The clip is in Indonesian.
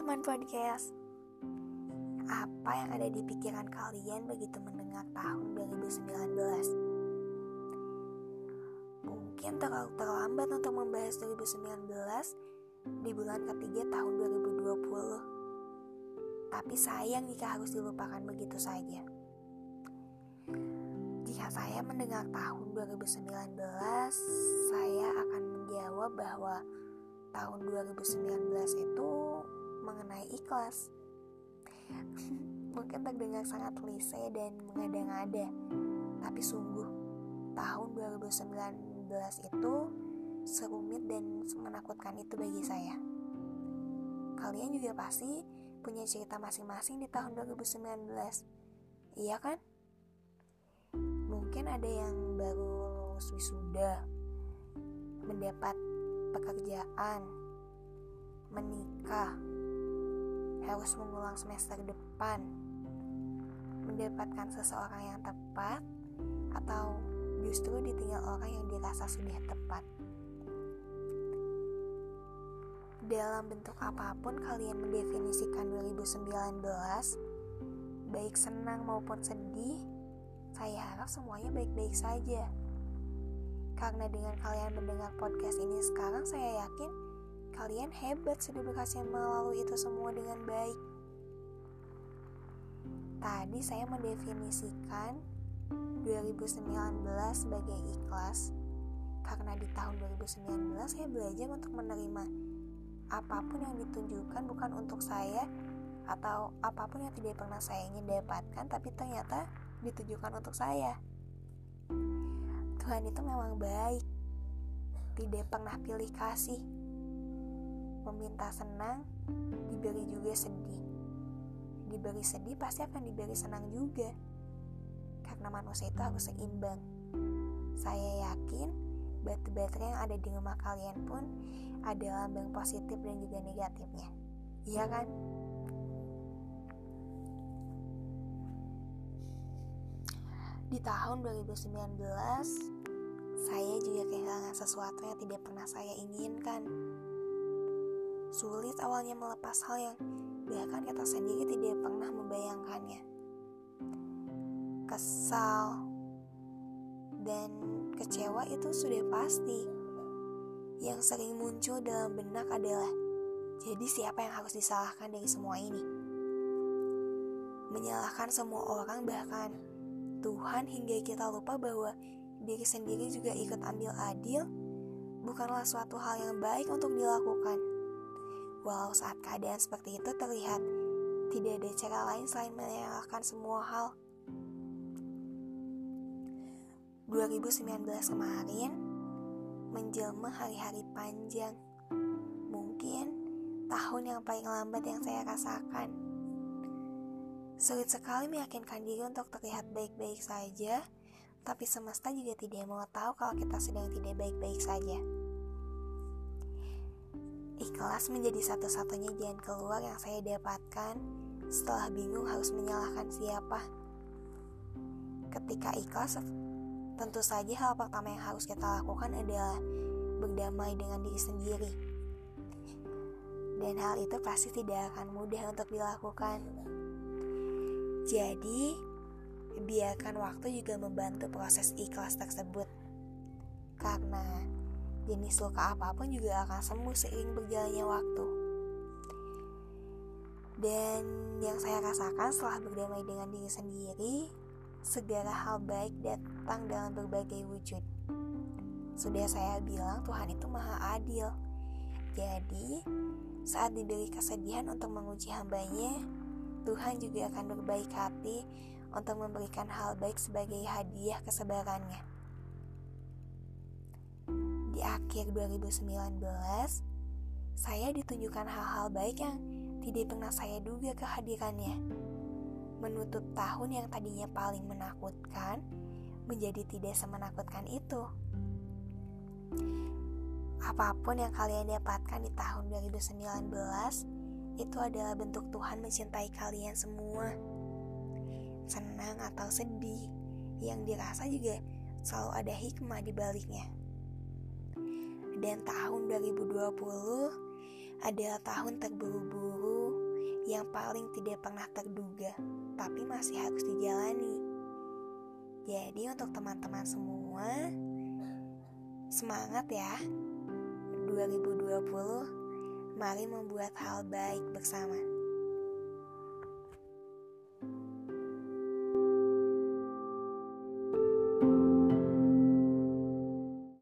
teman podcast. Apa yang ada di pikiran kalian begitu mendengar tahun 2019? Mungkin terlalu terlambat untuk membahas 2019 di bulan ketiga tahun 2020. Tapi sayang jika harus dilupakan begitu saja. Jika saya mendengar tahun 2019, saya akan menjawab bahwa tahun 2019 itu mengenai ikhlas. Mungkin terdengar sangat klise dan mengada-ngada, tapi sungguh tahun 2019 itu serumit dan menakutkan itu bagi saya. Kalian juga pasti punya cerita masing-masing di tahun 2019. Iya kan? Mungkin ada yang baru lulus wisuda, mendapat pekerjaan, menikah, harus mengulang semester depan, mendapatkan seseorang yang tepat, atau justru ditinggal orang yang dirasa sudah tepat. Dalam bentuk apa pun kalian mendefinisikan 2019, baik senang maupun sedih, saya harap semuanya baik-baik saja. Karena dengan kalian mendengar podcast ini sekarang, saya yakin kalian hebat sudah berhasil melalui itu semua dengan baik. Tadi saya mendefinisikan 2019 sebagai ikhlas karena di tahun 2019 saya belajar untuk menerima apa pun yang ditunjukkan bukan untuk saya atau apa pun yang tidak pernah saya ingin dapatkan tapi ternyata ditujukan untuk saya. Tuhan itu memang baik, tidak pernah pilih kasih. Meminta senang, diberi juga sedih. Diberi sedih pasti akan diberi senang juga. Karena manusia itu harus seimbang. Saya yakin batu baterai yang ada di rumah kalian pun ada lambang positif dan juga negatifnya. Iya kan? Di tahun 2019, saya juga kehilangan sesuatu yang tidak pernah saya inginkan. Sulit awalnya melepas hal yang bahkan kita sendiri tidak pernah membayangkannya. Kesal dan kecewa itu sudah pasti. Yang sering muncul dalam benak adalah, jadi siapa yang harus disalahkan dari semua ini? Menyalahkan semua orang bahkan Tuhan hingga kita lupa bahwa diri sendiri juga ikut ambil adil bukanlah suatu hal yang baik untuk dilakukan. Walau saat keadaan seperti itu terlihat tidak ada cara lain selain menyalahkan semua hal. 2019 kemarin menjelma hari-hari panjang. Mungkin tahun yang paling lambat yang saya rasakan. Sulit sekali meyakinkan diri untuk terlihat baik-baik saja tapi semesta juga tidak mau tahu kalau kita sedang tidak baik-baik saja. Ikhlas menjadi satu-satunya jalan keluar yang saya dapatkan setelah bingung harus menyalahkan siapa. Ketika ikhlas, tentu saja hal pertama yang harus kita lakukan adalah berdamai dengan diri sendiri. Dan hal itu pasti tidak akan mudah untuk dilakukan. Jadi, biarkan waktu juga membantu proses ikhlas tersebut. Karena jenis luka apa pun juga akan sembuh seiring berjalannya waktu. Dan yang saya rasakan setelah berdamai dengan diri sendiri, segala hal baik datang dalam berbagai wujud. Sudah saya bilang Tuhan itu maha adil. Jadi, saat diberi kesedihan untuk menguji hambanya, Tuhan juga akan berbaik hati untuk memberikan hal baik sebagai hadiah kesabarannya. Di akhir 2019, saya ditunjukkan hal-hal baik yang tidak pernah saya duga kehadirannya. Menutup tahun yang tadinya paling menakutkan menjadi tidak semenakutkan itu. Apa pun yang kalian dapatkan di tahun 2019 itu adalah bentuk Tuhan mencintai kalian semua senang atau sedih, yang dirasa juga selalu ada hikmah di baliknya. Dan tahun 2020 adalah tahun terburu-buru yang paling tidak pernah terduga, tapi masih harus dijalani. Jadi untuk teman-teman semua, semangat ya. 2020, mari membuat hal baik bersama.